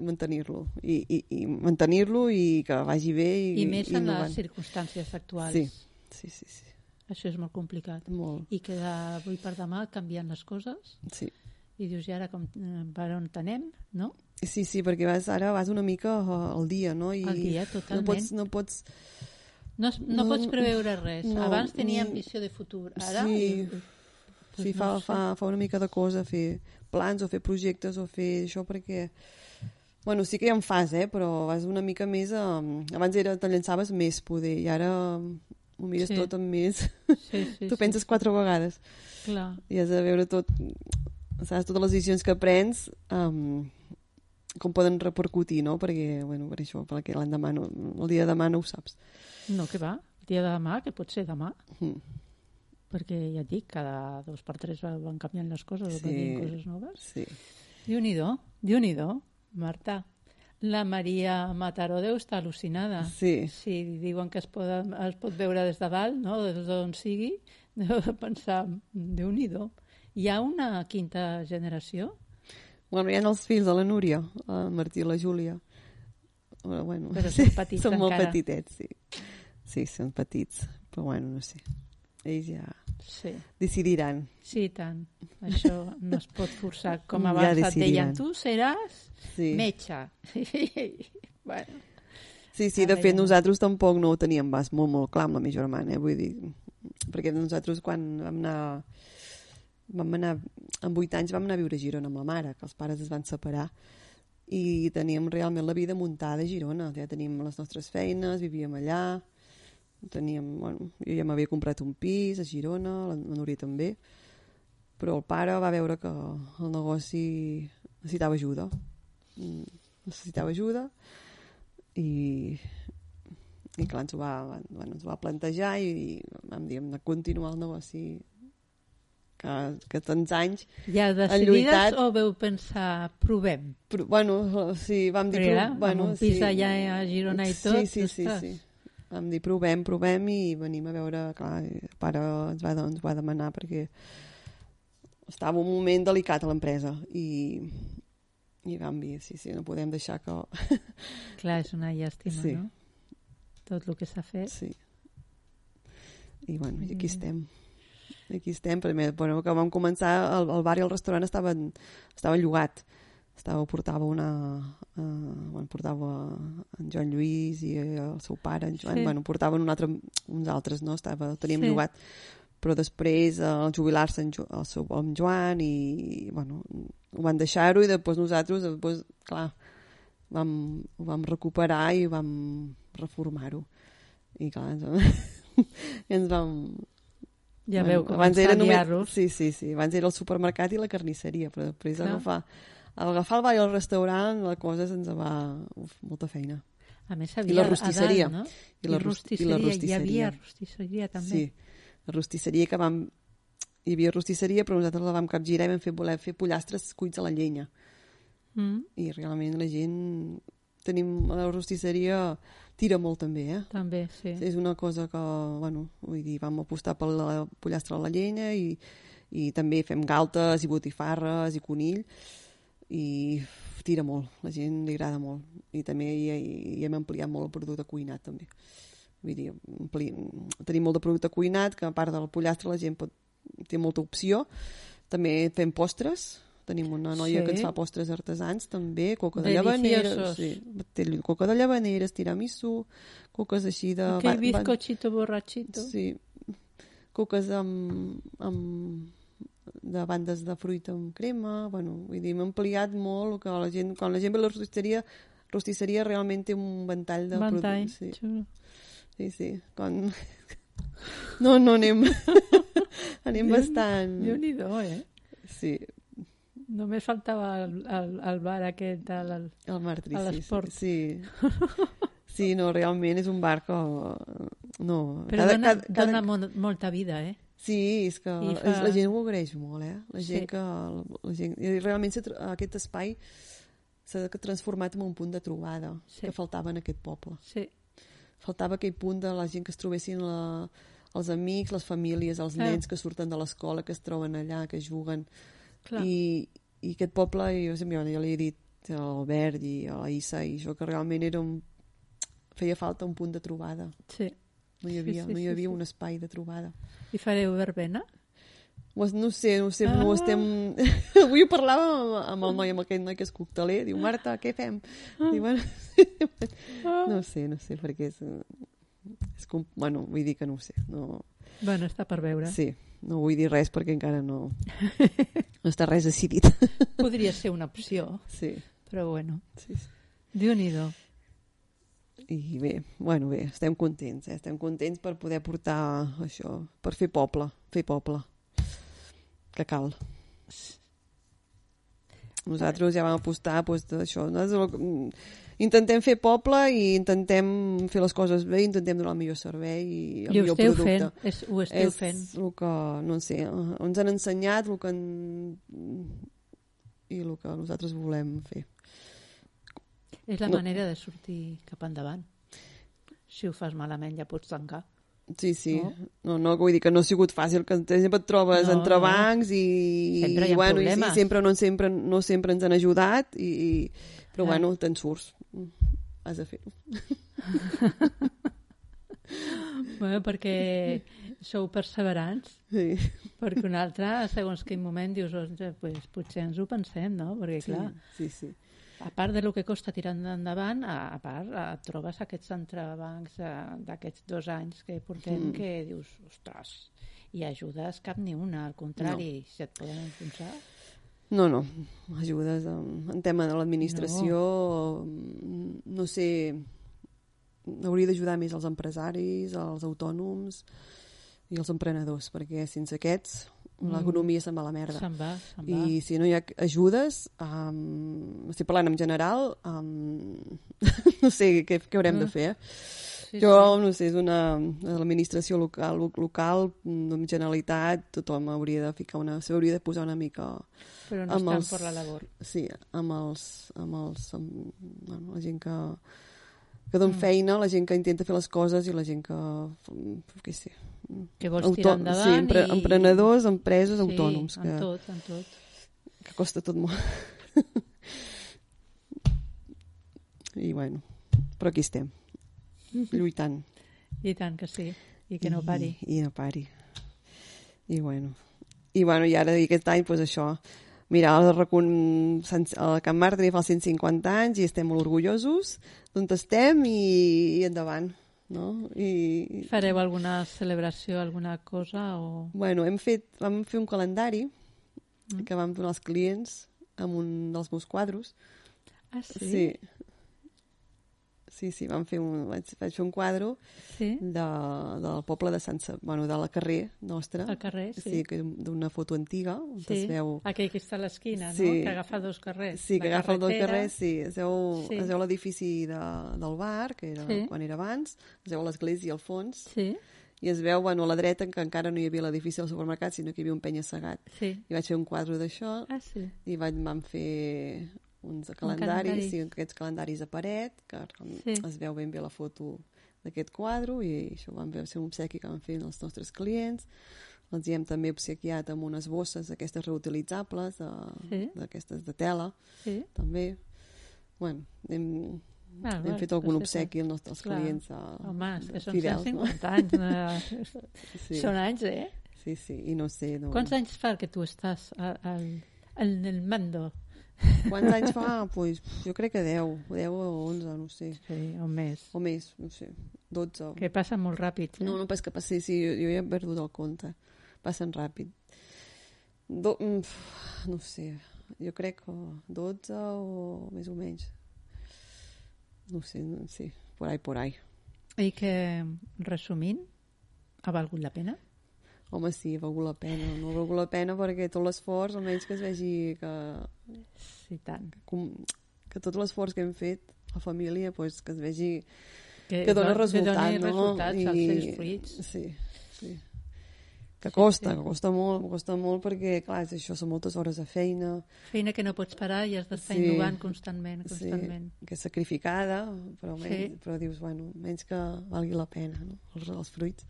S2: mantenir-lo i, i, i mantenir-lo i que vagi bé i,
S1: I més en
S2: innovant.
S1: les circumstàncies actuals.
S2: Sí, sí, sí, sí,
S1: Això és molt complicat.
S2: molt,
S1: I que d'avui per demà canvien les coses
S2: sí.
S1: i dius, i ara com, eh, per on anem, no?
S2: Sí, sí, perquè vas, ara vas una mica uh, al dia, no? I
S1: Al dia,
S2: No
S1: totalment.
S2: pots, no pots...
S1: No, no,
S2: No,
S1: pots preveure res.
S2: no,
S1: Abans tenia
S2: ni-
S1: ambició de futur. Ara,
S2: Sí.
S1: eh,
S2: Sí,
S1: Doncs
S2: fa,
S1: no sé.
S2: fa, fa una mica de cosa fer plans o fer projectes o fer això perquè... Bueno, sí que ja en fas, eh? Però vas una mica més... A... Abans era, te llançaves més poder i ara ho mires
S1: Sí.
S2: tot amb més...
S1: sí, sí,
S2: tu
S1: sí,
S2: penses quatre vegades
S1: Clar.
S2: i has de veure tot... Saps, totes les decisions que prens um, com poden repercutir, no? Perquè, bueno, per això, perquè l'endemà, no, el dia de demà no ho saps.
S1: No, que va. El dia de demà, que pot ser demà,
S2: Mm.
S1: Perquè ja et dic, cada dos per tres va- van canviant les coses,
S2: Sí.
S1: van dient coses noves.
S2: Sí.
S1: Déu-n'hi-do, déu-n'hi-do, Marta. La Maria Mataró deu estar al·lucinada.
S2: Sí.
S1: Si diuen que es, poden, es pot veure des de dalt, no? des d'on sigui, deu de pensar, déu-n'hi-do. Hi ha una quinta generació?
S2: Bueno, hi ha els fills de la Núria, el Martí i la Júlia. Però, bueno,
S1: Però són petits
S2: són molt
S1: encara.
S2: petitets, sí. Sí, són petits, però bueno, no sé. Ells ja
S1: Sí,
S2: decidiran.
S1: sí, tant. Això no es pot forçar. Com
S2: Ja
S1: abans et
S2: decidiran.
S1: deien, tu seràs
S2: Sí.
S1: metge. bueno,
S2: Sí, sí, de fet
S1: ja no.
S2: nosaltres tampoc no ho teníem pas molt, molt clar amb la meva germana, eh? vull dir, perquè nosaltres quan vam anar, vam anar, amb 8 anys vam anar a viure a Girona amb la mare, que els pares es van separar, i teníem realment la vida muntada a Girona, ja teníem les nostres feines, vivíem allà, teníem, bueno, jo ja m'havia comprat un pis a Girona, la Núria també, però el pare va veure que el negoci necessitava ajuda, Mm, necessitava ajuda, i, i clar, ens ho va, bueno, ens ho va plantejar i, i vam dir, hem de continuar el negoci que, que tants anys
S1: ja decidides
S2: lluitat.
S1: o veu pensar, provem?
S2: però, bueno, sí, vam dir
S1: Perquè, clar,
S2: bueno,
S1: amb un pis
S2: sí,
S1: allà a Girona i tot,
S2: sí, sí, sí,
S1: ostres.
S2: sí. Vam dir provem, provem i venim a veure clar, el pare ens va, ens va demanar perquè estava un moment delicat a l'empresa i, i vam dir, sí, sí, no podem deixar que...
S1: Clar, és una llàstima,
S2: Sí.
S1: no? Tot el que s'ha fet.
S2: Sí. I bueno, i
S1: Mm.
S2: aquí estem. Aquí estem, primer, bueno, que vam començar, el, el bar i el restaurant estaven, estava llogat. Estava, portava una... Uh, bueno, portava en Joan Lluís i el seu pare, en Joan,
S1: Sí.
S2: bueno, portaven un altre, uns altres, no? Estava, teníem
S1: Sí.
S2: llogat. Però després, eh, al jubilar-se en, Jo- el seu, en Joan, i, bueno, ho van deixar-ho i després nosaltres, després, clar, vam, ho vam recuperar i vam reformar-ho. I clar, ens, ens vam...
S1: Ja veu
S2: abans era només, sí, sí, sí, abans era el supermercat i la carnisseria, però després
S1: Clar.
S2: Agafar, agafar el bar i el restaurant, la cosa se'ns va... Uf, molta feina.
S1: A més,
S2: I
S1: havia
S2: la
S1: a
S2: rostisseria.
S1: dalt, no?
S2: I la, ros- i la
S1: Hi
S2: rostisseria.
S1: havia rostisseria, també.
S2: Sí, la rostisseria que vam... Hi havia rostisseria, però nosaltres la vam capgirar i vam fer, voler fer pollastres cuits a la llenya.
S1: Mm,
S2: I realment la gent... Tenim... La rostisseria tira molt també, eh?
S1: també, sí.
S2: És una cosa que, bueno, vull dir, vam apostar per la pollastre a la llenya i, i també fem galtes i botifarres i conill i tira molt, la gent li agrada molt. I també hi, hi hem ampliat molt el producte cuinat també. Vull dir, ampli... tenim molt de producte cuinat que a part del pollastre la gent pot... té molta opció. També fem postres. Tenim una noia
S1: Sí.
S2: que ens fa postres artesans també, coca de llavaneres sí, té coca de llavaneres, tiramisú coques així de...
S1: Aquell bizcochito borrachito.
S2: Sí, coques amb, amb de bandes de fruita amb crema, bueno, vull dir, hem ampliat molt que la gent, quan la gent ve a la rostisseria, rostisseria realment té un ventall de
S1: Ventall.
S2: productes. Sí,
S1: xulo.
S2: sí, sí. Quan... No, no, anem... anem bastant...
S1: Déu-n'hi-do, eh?
S2: Sí,
S1: Només faltava el, el, el bar aquest, A
S2: sí,
S1: l'esport.
S2: sí. Sí, no, realment és un bar que... No,
S1: però dona, dona mo molta vida, eh?
S2: Sí, és que
S1: I
S2: fa... la gent ho agraeix molt, eh? La
S1: Sí.
S2: gent que... La gent... I realment aquest espai s'ha transformat en un punt de trobada
S1: Sí.
S2: que faltava en aquest poble.
S1: Sí.
S2: Faltava aquell punt de la gent que es trobessin la, els amics, les famílies, els
S1: Clar.
S2: nens que surten de l'escola, que es troben allà, que juguen.
S1: Clar.
S2: I, I aquest poble, jo sempre jo li he dit a l'Albert i a la Issa i això, que realment era un... feia falta un punt de trobada.
S1: sí.
S2: No hi
S1: Sí,
S2: havia,
S1: sí,
S2: no hi
S1: sí,
S2: havia
S1: sí.
S2: un espai de trobada.
S1: I fareu verbena?
S2: No sé, no sé,
S1: Ah.
S2: no estem... Avui ho parlàvem amb, amb el noi, amb aquell noi que és cocteler. Diu, Marta, què fem?
S1: Ah.
S2: Diu, bueno, no sé, no sé, perquè és... és com... Bueno, vull dir que no ho sé. No...
S1: Bueno, està per veure.
S2: Sí, no vull dir res perquè encara no, no està res decidit.
S1: Podria ser una opció,
S2: Sí,
S1: però bueno.
S2: sí, sí.
S1: Déu-n'hi-do.
S2: I bé, bueno, bé, estem contents, eh? estem contents per poder portar això, per fer poble, fer poble, que cal. Nosaltres ja vam apostar doncs, d'això. Mm, intentem fer poble i intentem fer les coses bé, intentem donar el millor servei i el
S1: I
S2: millor
S1: esteu
S2: producte.
S1: fent, és, ho esteu
S2: és
S1: fent.
S2: el que, no sé, ens han ensenyat el que en... i el que nosaltres volem fer.
S1: És la
S2: No.
S1: manera de sortir cap endavant. Si ho fas malament ja pots tancar.
S2: Sí, sí.
S1: No?
S2: No, no, vull dir que no ha sigut fàcil, que sempre et trobes
S1: No,
S2: entre bancs i,
S1: Sempre hi
S2: i,
S1: ha
S2: bueno, i sí,
S1: problemes.
S2: sempre no sempre, no sempre ens han ajudat, i, i, però
S1: Ah.
S2: bueno, te'n surts. has de fer-ho.
S1: Bueno, perquè sou perseverants,
S2: Sí.
S1: perquè un altre, segons quin moment, dius, pues, potser ens ho pensem, no? Perquè,
S2: sí,
S1: clar,
S2: sí, sí.
S1: A part de lo que costa tirar endavant, a, a part a, trobes aquests entrebancs eh, d'aquests dos anys que portem
S2: Mm.
S1: que dius, ostres, i ajudes cap ni una, al contrari, si et poden enfonsar...
S2: No, no, ajudes en, en tema de l'administració, no. no sé, hauria d'ajudar més els empresaris, els autònoms i els emprenedors, perquè sense aquests l'economia se'n va a la merda.
S1: Se'n va, se'n va.
S2: I si no hi ha ajudes, um, estic parlant en general, um, no sé què, què haurem de fer. Eh?
S1: Sí,
S2: jo,
S1: sí.
S2: no sé, és una... L'administració local, lo- local, en Generalitat, tothom hauria de ficar una... S'hauria de posar una mica...
S1: Però no
S2: amb
S1: estan
S2: els-
S1: per la labor.
S2: Sí, amb els... Amb els amb, bueno, la gent que que don
S1: Mm.
S2: feina, la gent que intenta fer les coses i la gent que, què sé,
S1: Que vols tirar endavant
S2: sí, empre,
S1: i...
S2: emprenedors, empreses,
S1: sí,
S2: autònoms,
S1: en
S2: que,
S1: tot, en tot.
S2: que costa tot molt. I bueno, però aquí estem, lluitant.
S1: I tant que sí, i que no pari.
S2: I, i no pari. I bueno, i bueno, i ara i aquest any, doncs això, mira, el, recon... el Can Martri fa 150 anys i estem molt orgullosos d'on estem i, i endavant, no? I,
S1: Fareu alguna celebració, alguna cosa o...
S2: Bueno, hem fet, vam fer un calendari
S1: Mm.
S2: que vam donar als clients amb un dels meus quadros.
S1: Ah, sí?
S2: Sí. Sí, sí, vam fer un, vaig, vaig fer un quadro
S1: Sí?
S2: de, del poble de Sant... Sa- Bueno, de la carrer nostra.
S1: Al carrer, sí.
S2: Sí, que d'una foto antiga, on
S1: Sí,
S2: es veu...
S1: aquell que està a l'esquina,
S2: Sí.
S1: no? Que agafa dos carrers.
S2: Sí, que agafa dos carrers, sí. Es veu,
S1: Sí.
S2: es veu l'edifici de, del bar, que era
S1: Sí.
S2: quan era abans, es veu l'església al fons,
S1: Sí,
S2: i es veu, bueno, a la dreta, que encara no hi havia l'edifici del supermercat, sinó que hi havia un penya-segat.
S1: sí.
S2: I vaig fer un quadre d'això,
S1: Ah, sí.
S2: i vaig, vam fer uns calendaris,
S1: calendari.
S2: sí, aquests calendaris a paret, que
S1: Sí.
S2: es veu ben bé la foto d'aquest quadre, i això vam fer un obsequi que vam fer als nostres clients. Els hi hem també obsequiat amb unes bosses d'aquestes reutilitzables, de-
S1: Sí.
S2: d'aquestes de tela,
S1: Sí.
S2: també. Bueno, hem,
S1: Ah,
S2: hem fet algun
S1: doncs,
S2: obsequi als nostres
S1: clar.
S2: clients uh,
S1: Home, és que són
S2: fidels,
S1: 150 anys. No?
S2: Sí,
S1: Són anys, eh?
S2: sí, sí, i no sé... No...
S1: Quants anys fa que tu estàs al, al, en el mando?
S2: Quants anys fa? pues, jo crec que 10, 10 o 11, no sé.
S1: Sí, o més.
S2: O més, no sé, 12.
S1: Que passa molt ràpid. Eh?
S2: No, no pas que passi, sí, jo, jo ja he perdut el compte. Passen ràpid. Do, mm, pf, no sé, jo crec que 12 o més o menys. No sé, no, sí, por ahí, por ahí.
S1: I que, resumint, ha valgut la pena?
S2: Home, sí, ha valgut la pena. No ha valgut la pena perquè tot l'esforç, almenys que es vegi que,
S1: Sí, tant.
S2: com, que tot l'esforç que hem fet, la família, pues, que es vegi
S1: Que,
S2: que dona
S1: don-
S2: resultat,
S1: que doni
S2: no?
S1: resultats seus fruits.
S2: Sí, sí. Que
S1: Sí,
S2: costa,
S1: sí.
S2: que costa molt, costa molt perquè, clar, és això són moltes hores de feina,
S1: Feina que no pots parar i has d'estar
S2: Sí.
S1: innovant constantment,
S2: sí,
S1: constantment.
S2: que és sacrificada, però, menys,
S1: Sí.
S2: però dius, bueno, menys que valgui la pena, no? els, els fruits.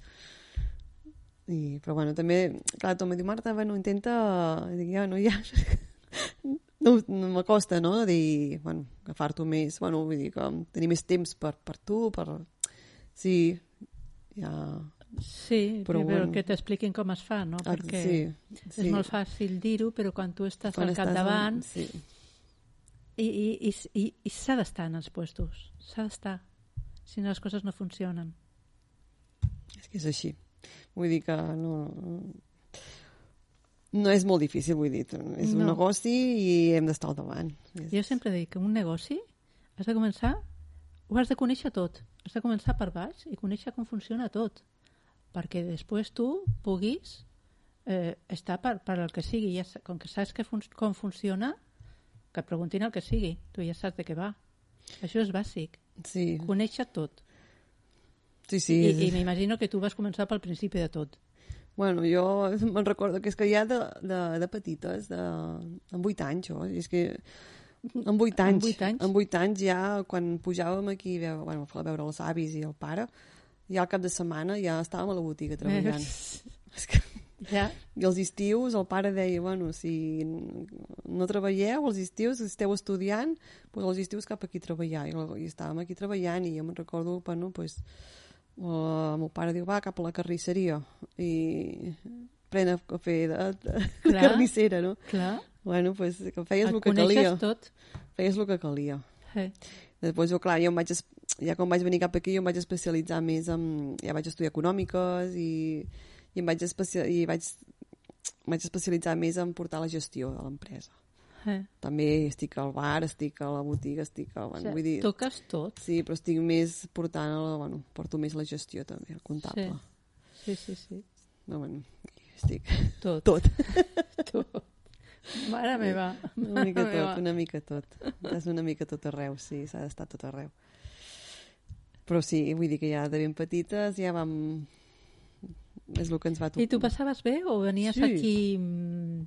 S2: I, però bueno, també, clar, tu em diu, Marta, bueno, intenta... I dic, ja, no, ja... No, no m'acosta, no?, dir, bueno, agafar-t'ho més, bueno, vull dir, que tenir més temps per, per tu, per... Sí, ja...
S1: Sí,
S2: Però
S1: però,
S2: bueno.
S1: que t'expliquin com es fa, no?
S2: Ah,
S1: Perquè
S2: sí,
S1: és molt fàcil dir-ho, però quan tu estàs
S2: Quan
S1: al capdavant
S2: en- Sí,
S1: i, i, i, i, i s'ha d'estar en els puestos, s'ha d'estar, si no les coses no funcionen.
S2: és que és així. Vull dir que no... No és molt difícil, vull dir. És un
S1: No.
S2: negoci i hem d'estar al davant.
S1: Jo sempre dic que un negoci has de començar, ho has de conèixer tot, has de començar per baix i conèixer com funciona tot, perquè després tu puguis eh, estar per, per el que sigui, ja, com que saps que fun com funciona, que et preguntin el que sigui, tu ja saps de què va. Això és bàsic,
S2: Sí,
S1: conèixer tot.
S2: Sí, sí.
S1: I, i m'imagino que tu vas començar pel principi de tot.
S2: Bueno, jo me'n recordo que és que ja de, de, de petites, de, amb 8 anys, jo, és que amb 8 anys,
S1: Amb vuit anys?
S2: amb 8 anys ja, quan pujàvem aquí a veure, bueno, a veure els avis i el pare, ja al cap de setmana ja estàvem a la botiga treballant. és que
S1: Ja.
S2: I els estius el pare deia, bueno, si no treballeu els estius, si esteu estudiant, doncs els estius cap aquí a treballar. I, i estàvem aquí treballant i jo me'n recordo, bueno, pues, el meu pare diu, va, cap a la carnisseria. I pren cafè de, de, de carnissera, no?
S1: Clar.
S2: Bueno, pues, que feies
S1: el,
S2: el que calia.
S1: tot.
S2: Feies el que calia.
S1: Sí.
S2: Després jo, clar, jo em vaig, ja quan vaig venir cap aquí, jo em vaig especialitzar més en... Ja vaig estudiar econòmiques i, i em vaig, especial, i vaig, em vaig especialitzar més en portar la gestió de l'empresa.
S1: Eh.
S2: També estic al bar, estic a la botiga, estic a... Bueno,
S1: o sigui,
S2: vull dir,
S1: toques tot.
S2: Sí, però estic més portant... La, bueno, porto més la gestió també, el comptable.
S1: Sí, sí, sí. sí.
S2: No, bueno, estic...
S1: Tot.
S2: Tot.
S1: tot. Mare meva.
S2: Una mica
S1: Mare
S2: tot,
S1: meva.
S2: una mica tot. És una mica tot arreu, sí, s'ha d'estar tot arreu. Però sí, vull dir que ja de ben petites ja vam... És el que ens va tocar.
S1: I tu passaves bé o venies
S2: Sí.
S1: aquí mm,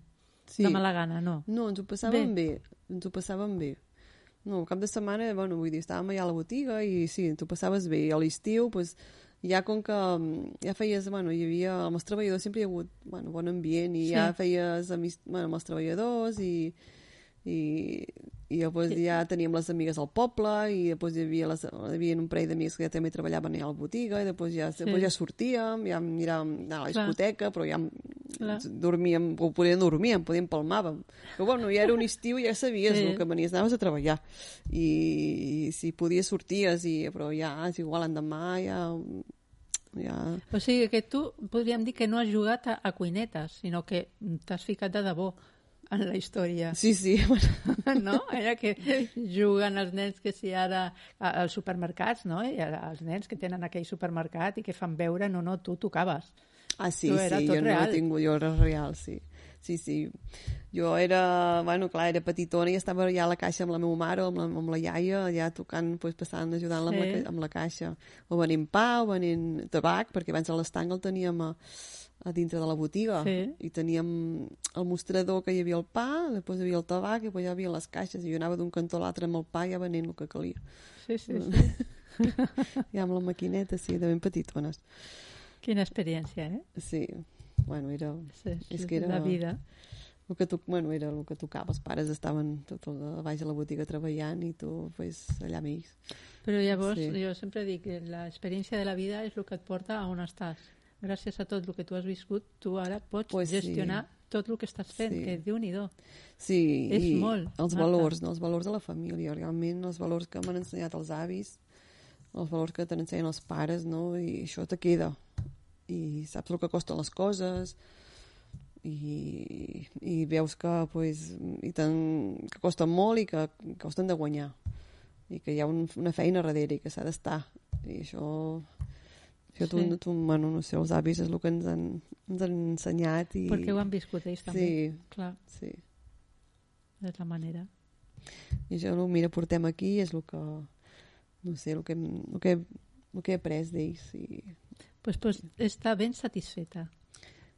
S2: sí.
S1: de mala gana? No.
S2: No, ens ho passàvem bé. bé. Ens ho passàvem bé. No, cap de setmana, bueno, vull dir, estàvem allà a la botiga i sí, t'ho passaves bé. I a l'estiu, doncs, ja com que mm, ja feies, bueno, hi havia, amb els treballadors sempre hi ha hagut, bueno, bon ambient i
S1: Sí.
S2: ja feies amist, bueno, amb els treballadors i, i, i llavors ja teníem les amigues al poble i després hi havia, les, hi havia un parell d'amics que ja també treballaven allà a la botiga i després ja,
S1: Sí.
S2: després ja sortíem, ja miràvem a la
S1: Clar.
S2: discoteca, però ja
S1: Clar.
S2: dormíem, o podíem dormíem, podíem palmàvem. Però bueno, ja era un estiu, ja sabies
S1: Sí.
S2: el que venies, anaves a treballar. I, i si podies sorties, i, però ja és igual, l'endemà ja... ja...
S1: O sigui que tu podríem dir que no has jugat a, a cuinetes, sinó que t'has ficat de debò en la història.
S2: Sí, sí,
S1: no? Era que juguen els nens que si ara als supermercats, no? I els nens que tenen aquell supermercat i que fan veure, no, no, tu tocaves.
S2: Ah, sí,
S1: Tu era
S2: sí,
S1: tot
S2: jo no
S1: real.
S2: he tingut, jo era real, sí. Sí, sí. Jo era, bueno, clar, era petitona i estava ja a la caixa amb la meva mare, amb la, amb la iaia, ja tocant, pues, passant, ajudant-la amb, la,
S1: Sí.
S2: amb la caixa. O venint pa, o venint tabac, perquè abans a l'estanc el teníem a, a dintre de la botiga.
S1: Sí.
S2: I teníem el mostrador que hi havia el pa, després hi havia el tabac, i després hi havia les caixes, i jo anava d'un cantó a l'altre amb el pa ja venent el que calia.
S1: Sí, sí, sí.
S2: Ja amb la maquineta, sí, de ben petitones.
S1: Quina experiència, eh?
S2: Sí, bueno, era...
S1: Sí,
S2: És
S1: sí,
S2: que era-
S1: La vida.
S2: El que, to... bueno, era el que tocava. Els pares estaven tot el, a baix a la botiga treballant i tu pues, allà amb ells.
S1: Però llavors,
S2: Sí.
S1: jo sempre dic que l'experiència de la vida és el que et porta a on estàs. Gràcies a tot el que tu has viscut, tu ara pots
S2: Pues sí.
S1: gestionar tot el que estàs fent,
S2: Sí.
S1: que déu nhi
S2: Sí,
S1: És
S2: i
S1: molt,
S2: els
S1: Marta.
S2: valors, no? els valors de la família, realment, els valors que m'han ensenyat els avis, els valors que t'ensenyen els pares, no? I això te queda. I saps el que costen les coses, i, i veus que, pues, i ten, que costen molt i que, que costen de guanyar i que hi ha un, una feina darrere i que s'ha d'estar i això això tu,
S1: Sí.
S2: tu, bueno, no sé, els avis és el que ens han, ens han ensenyat i...
S1: Perquè ho han viscut ells també.
S2: sí,
S1: Clar,
S2: sí
S1: és la manera.
S2: i això, no, mira, portem aquí és el que no sé, el que, el que, el que he après d'ells i...
S1: pues, pues, està ben satisfeta.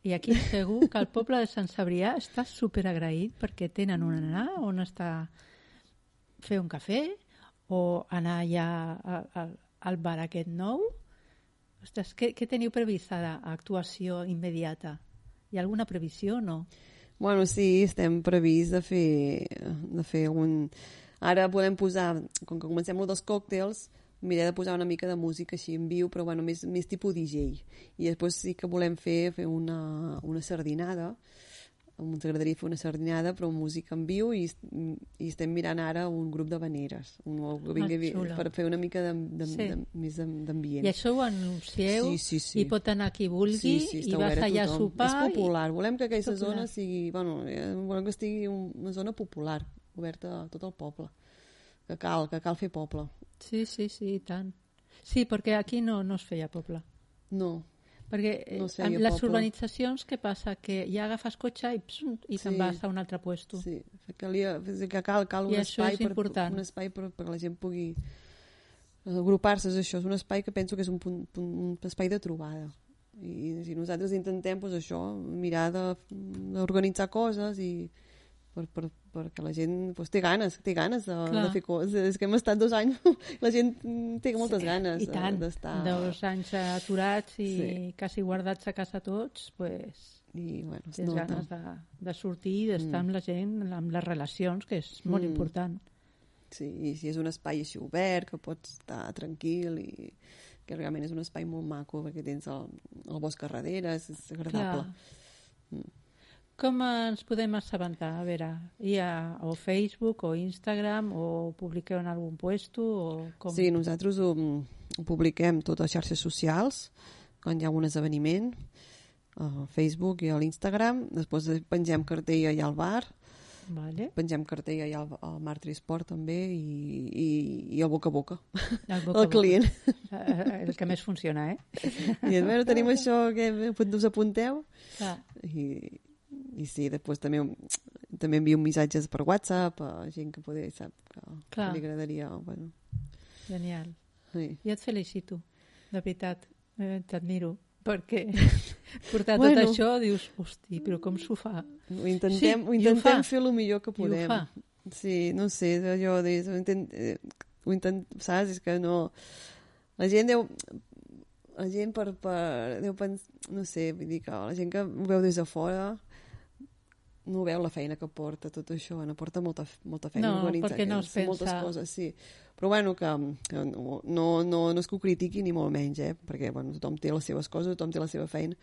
S1: I aquí segur que el poble de Sant Cebrià està superagraït perquè tenen on anar, on està fer un cafè o anar ja a, a, al bar aquest nou. Ostres, què, què teniu previst ara? Actuació immediata? Hi ha alguna previsió o no?
S2: Bueno, sí, estem previst de fer, de fer un... Ara volem posar, com que comencem dels còctels, miré de posar una mica de música així en viu, però bueno, més, més tipus DJ. I després sí que volem fer, fer una, una sardinada, ens agradaria fer una sardinada, però música en viu, i, i estem mirant ara un grup de veneres, un, que vingui,
S1: Ah,
S2: per fer una mica de, de,
S1: Sí.
S2: de, més d'am- d'ambient.
S1: I això ho anuncieu
S2: Sí, sí, sí.
S1: i pot anar qui vulgui
S2: Sí, sí,
S1: i vas allà a sopar.
S2: És popular. Volem que aquesta
S1: Popular.
S2: zona sigui... Bueno, eh, volem que estigui un- una zona popular, oberta a tot el poble. Que cal, que cal fer poble.
S1: I... Sí, sí, sí, i tant. Sí, perquè aquí no, no es feia poble.
S2: No,
S1: Perquè eh,
S2: No
S1: amb les
S2: poble.
S1: urbanitzacions, què passa? Que ja agafes cotxe i, psum, i te'n
S2: Sí.
S1: vas a un altre puesto.
S2: sí. Calia, que cal, cal un
S1: I
S2: espai,
S1: és
S2: per, un espai per, per que la gent pugui agrupar-se. És això, és un espai que penso que és un, punt, punt, un espai de trobada. I si nosaltres intentem pues, això, mirar d'organitzar coses i per, per, perquè la gent pues, té ganes, té ganes de,
S1: Clar.
S2: de fer coses. És que hem estat dos anys, la gent mm, té moltes ganes
S1: I tant,
S2: d'estar...
S1: dos anys aturats i
S2: Sí.
S1: quasi guardats a casa tots, pues,
S2: I, bueno, es
S1: Tens
S2: nota.
S1: ganes de, de sortir i d'estar amb la gent, amb les relacions, que és molt
S2: Mm.
S1: important.
S2: Sí, i si és un espai així obert, que pots estar tranquil i que realment és un espai molt maco perquè tens el, el bosc a darrere, és, és agradable.
S1: Clar. Com ens podem assabentar? A veure, hi ha o Facebook o Instagram o publiqueu en algun puesto o com?
S2: Sí, nosaltres ho, ho publiquem tot a xarxes socials, quan hi ha un esdeveniment, a Facebook i a l'Instagram, després pengem cartell allà al bar,
S1: Vale.
S2: pengem cartell allà al, al Mar Trisport també i, i, i el boca a boca,
S1: El, boca
S2: el
S1: boca.
S2: client.
S1: Eh, El que més funciona, eh?
S2: I a veure, tenim això, que us apunteu?
S1: Clar.
S2: I, i sí, després també, també envio missatges per WhatsApp a gent que poder, sap, que,
S1: Clar.
S2: que li agradaria. Bueno,
S1: Genial.
S2: sí.
S1: Jo et felicito, de veritat. Eh, T'admiro, perquè portar
S2: Bueno.
S1: tot això dius, hosti, però com s'ho fa?
S2: Ho intentem,
S1: Sí,
S2: ho
S1: ho
S2: intentem
S1: fa.
S2: fer el millor que
S1: ho
S2: podem. Sí, no sé, allò de... Ho intent, eh, ho intent, saps? És que no... La gent deu... La gent per, per, deu pensar... No sé, vull dir que la gent que ho veu des de fora no veu la feina que porta tot això, no porta molta, molta feina
S1: No,
S2: organitzar
S1: perquè no es
S2: aquests- moltes
S1: pensa-
S2: coses, sí. Però bueno, que, que no, no, no, no és que ho critiqui ni molt menys, eh? perquè bueno, tothom té les seves coses, tothom té la seva feina,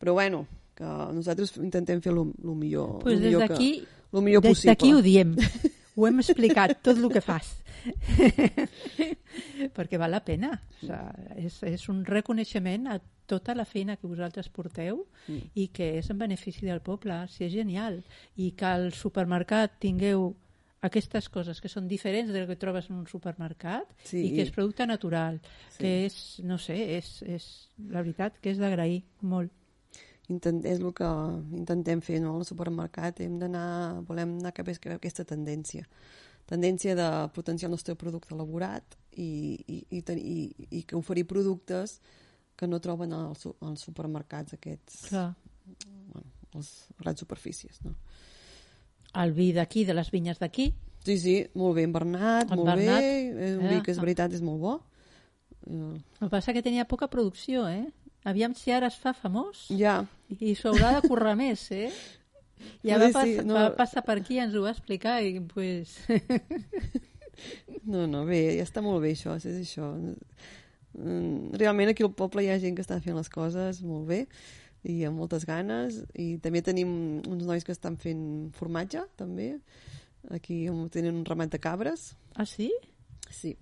S2: però bueno, que nosaltres intentem fer el millor,
S1: Pues
S2: lo
S1: des
S2: millor, que,
S1: d'aquí
S2: lo millor
S1: des
S2: possible.
S1: d'aquí ho diem. Ho hem explicat, tot el que fas. perquè val la pena. O sigui, és, és un reconeixement a tota la feina que vosaltres porteu
S2: Mm.
S1: i que és en benefici del poble. Sí, és genial. I que al supermercat tingueu aquestes coses que són diferents del que trobes en un supermercat
S2: Sí.
S1: i que és producte natural,
S2: Sí.
S1: que és, no sé, és, és la veritat que és d'agrair molt.
S2: Intent, és el que intentem fer no? al supermercat. Hem d'anar, volem anar cap a aquesta tendència. Tendència de potenciar el nostre producte elaborat i, i, i, i, i que oferir productes que no troben als, als supermercats aquests,
S1: Clar.
S2: bueno, les grans superfícies. No?
S1: El vi d'aquí, de les vinyes d'aquí,
S2: Sí, sí, molt bé embernat,
S1: En
S2: molt
S1: Bernat,
S2: bé. És un vi
S1: eh?
S2: que és veritat, és molt bo. Eh,
S1: El que passa que tenia poca producció, eh? Aviam si ara es fa famós
S2: Ja,
S1: i s'ho haurà de currar més, eh? Ja va, pas,
S2: sí, no.
S1: va passar per aquí, ens ho va explicar i pues...
S2: No, no, bé, ja està molt bé això, és això. Mm, Realment aquí al poble hi ha gent que està fent les coses molt bé i amb moltes ganes i també tenim uns nois que estan fent formatge també aquí tenen un ramat de cabres
S1: Ah, sí?
S2: sí,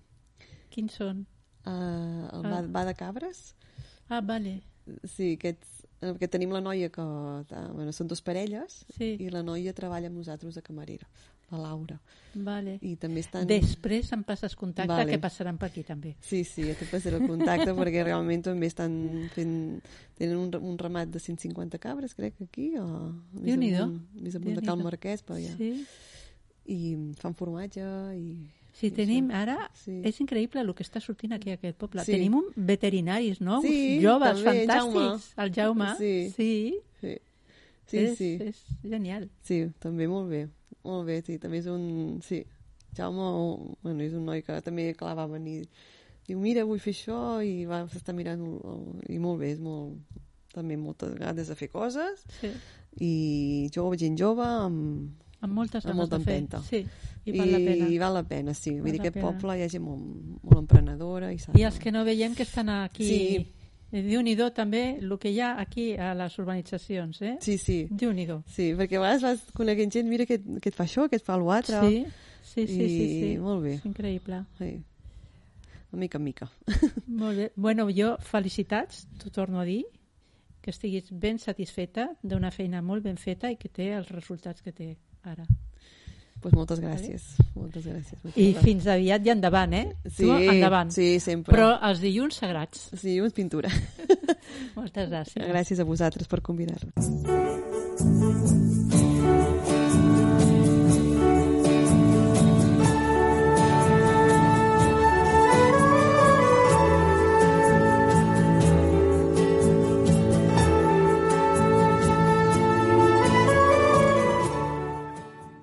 S1: Quins són?
S2: uh, el
S1: Ah.
S2: va, va de cabres
S1: Ah, vale.
S2: sí, aquests, perquè tenim la noia que uh, bueno, són dues parelles
S1: Sí,
S2: i la noia treballa amb nosaltres de camarera la Laura
S1: vale.
S2: i també estan
S1: Després em passes contacte,
S2: Vale.
S1: que passaran per aquí també.
S2: Sí, sí, ja te passaré el contacte perquè realment també estan fent... Tenen un, un ramat de 150 cabres, crec, aquí, o
S1: Déu-n'hi-do.
S2: més amunt de Cal. Marquès, per allà.
S1: Sí.
S2: I fan formatge i...
S1: Sí, tenim ara...
S2: Sí.
S1: És increïble el que està sortint aquí a aquest poble.
S2: Sí.
S1: Tenim un veterinaris nous,
S2: Sí,
S1: joves,
S2: també,
S1: fantàstics. El Jaume.
S2: Sí.
S1: sí.
S2: Sí, sí,
S1: és,
S2: sí.
S1: és genial.
S2: Sí, també molt bé. Molt bé, sí, també és un... Sí, Jaume, bueno, és un noi que també, clar, va venir... Diu, mira, vull fer això, i va estar mirant... I molt bé, és molt... També moltes ganes de fer coses,
S1: Sí.
S2: i jove, gent jove, amb,
S1: Amb moltes
S2: Amb
S1: ganes
S2: molta
S1: de fer.
S2: empenta.
S1: Sí, i val la pena.
S2: I val la pena, sí.
S1: Val
S2: Vull dir, aquest
S1: pena.
S2: poble hi ha gent molt, molt emprenedora i.
S1: I els que no veiem que estan aquí...
S2: Sí.
S1: déu nhi també el que hi ha aquí a les urbanitzacions, eh?
S2: Sí, sí.
S1: déu nhi
S2: Sí, perquè a vegades vas coneguent gent, mira que, que et fa això, que et fa l'altre.
S1: Sí, sí, sí, sí, sí.
S2: I molt bé.
S1: És increïble.
S2: Sí. De mica en mica.
S1: Molt bé. Bueno, jo, felicitats, t'ho torno a dir, que estiguis ben satisfeta d'una feina molt ben feta i que té els resultats que té ara.
S2: pues moltes gràcies. Moltes gràcies.
S1: I fins aviat i endavant, eh?
S2: Sí,
S1: tu endavant.
S2: sí, sempre.
S1: Però els dilluns sagrats.
S2: Sí, una pintura.
S1: Moltes gràcies.
S2: Gràcies a vosaltres per convidar-nos.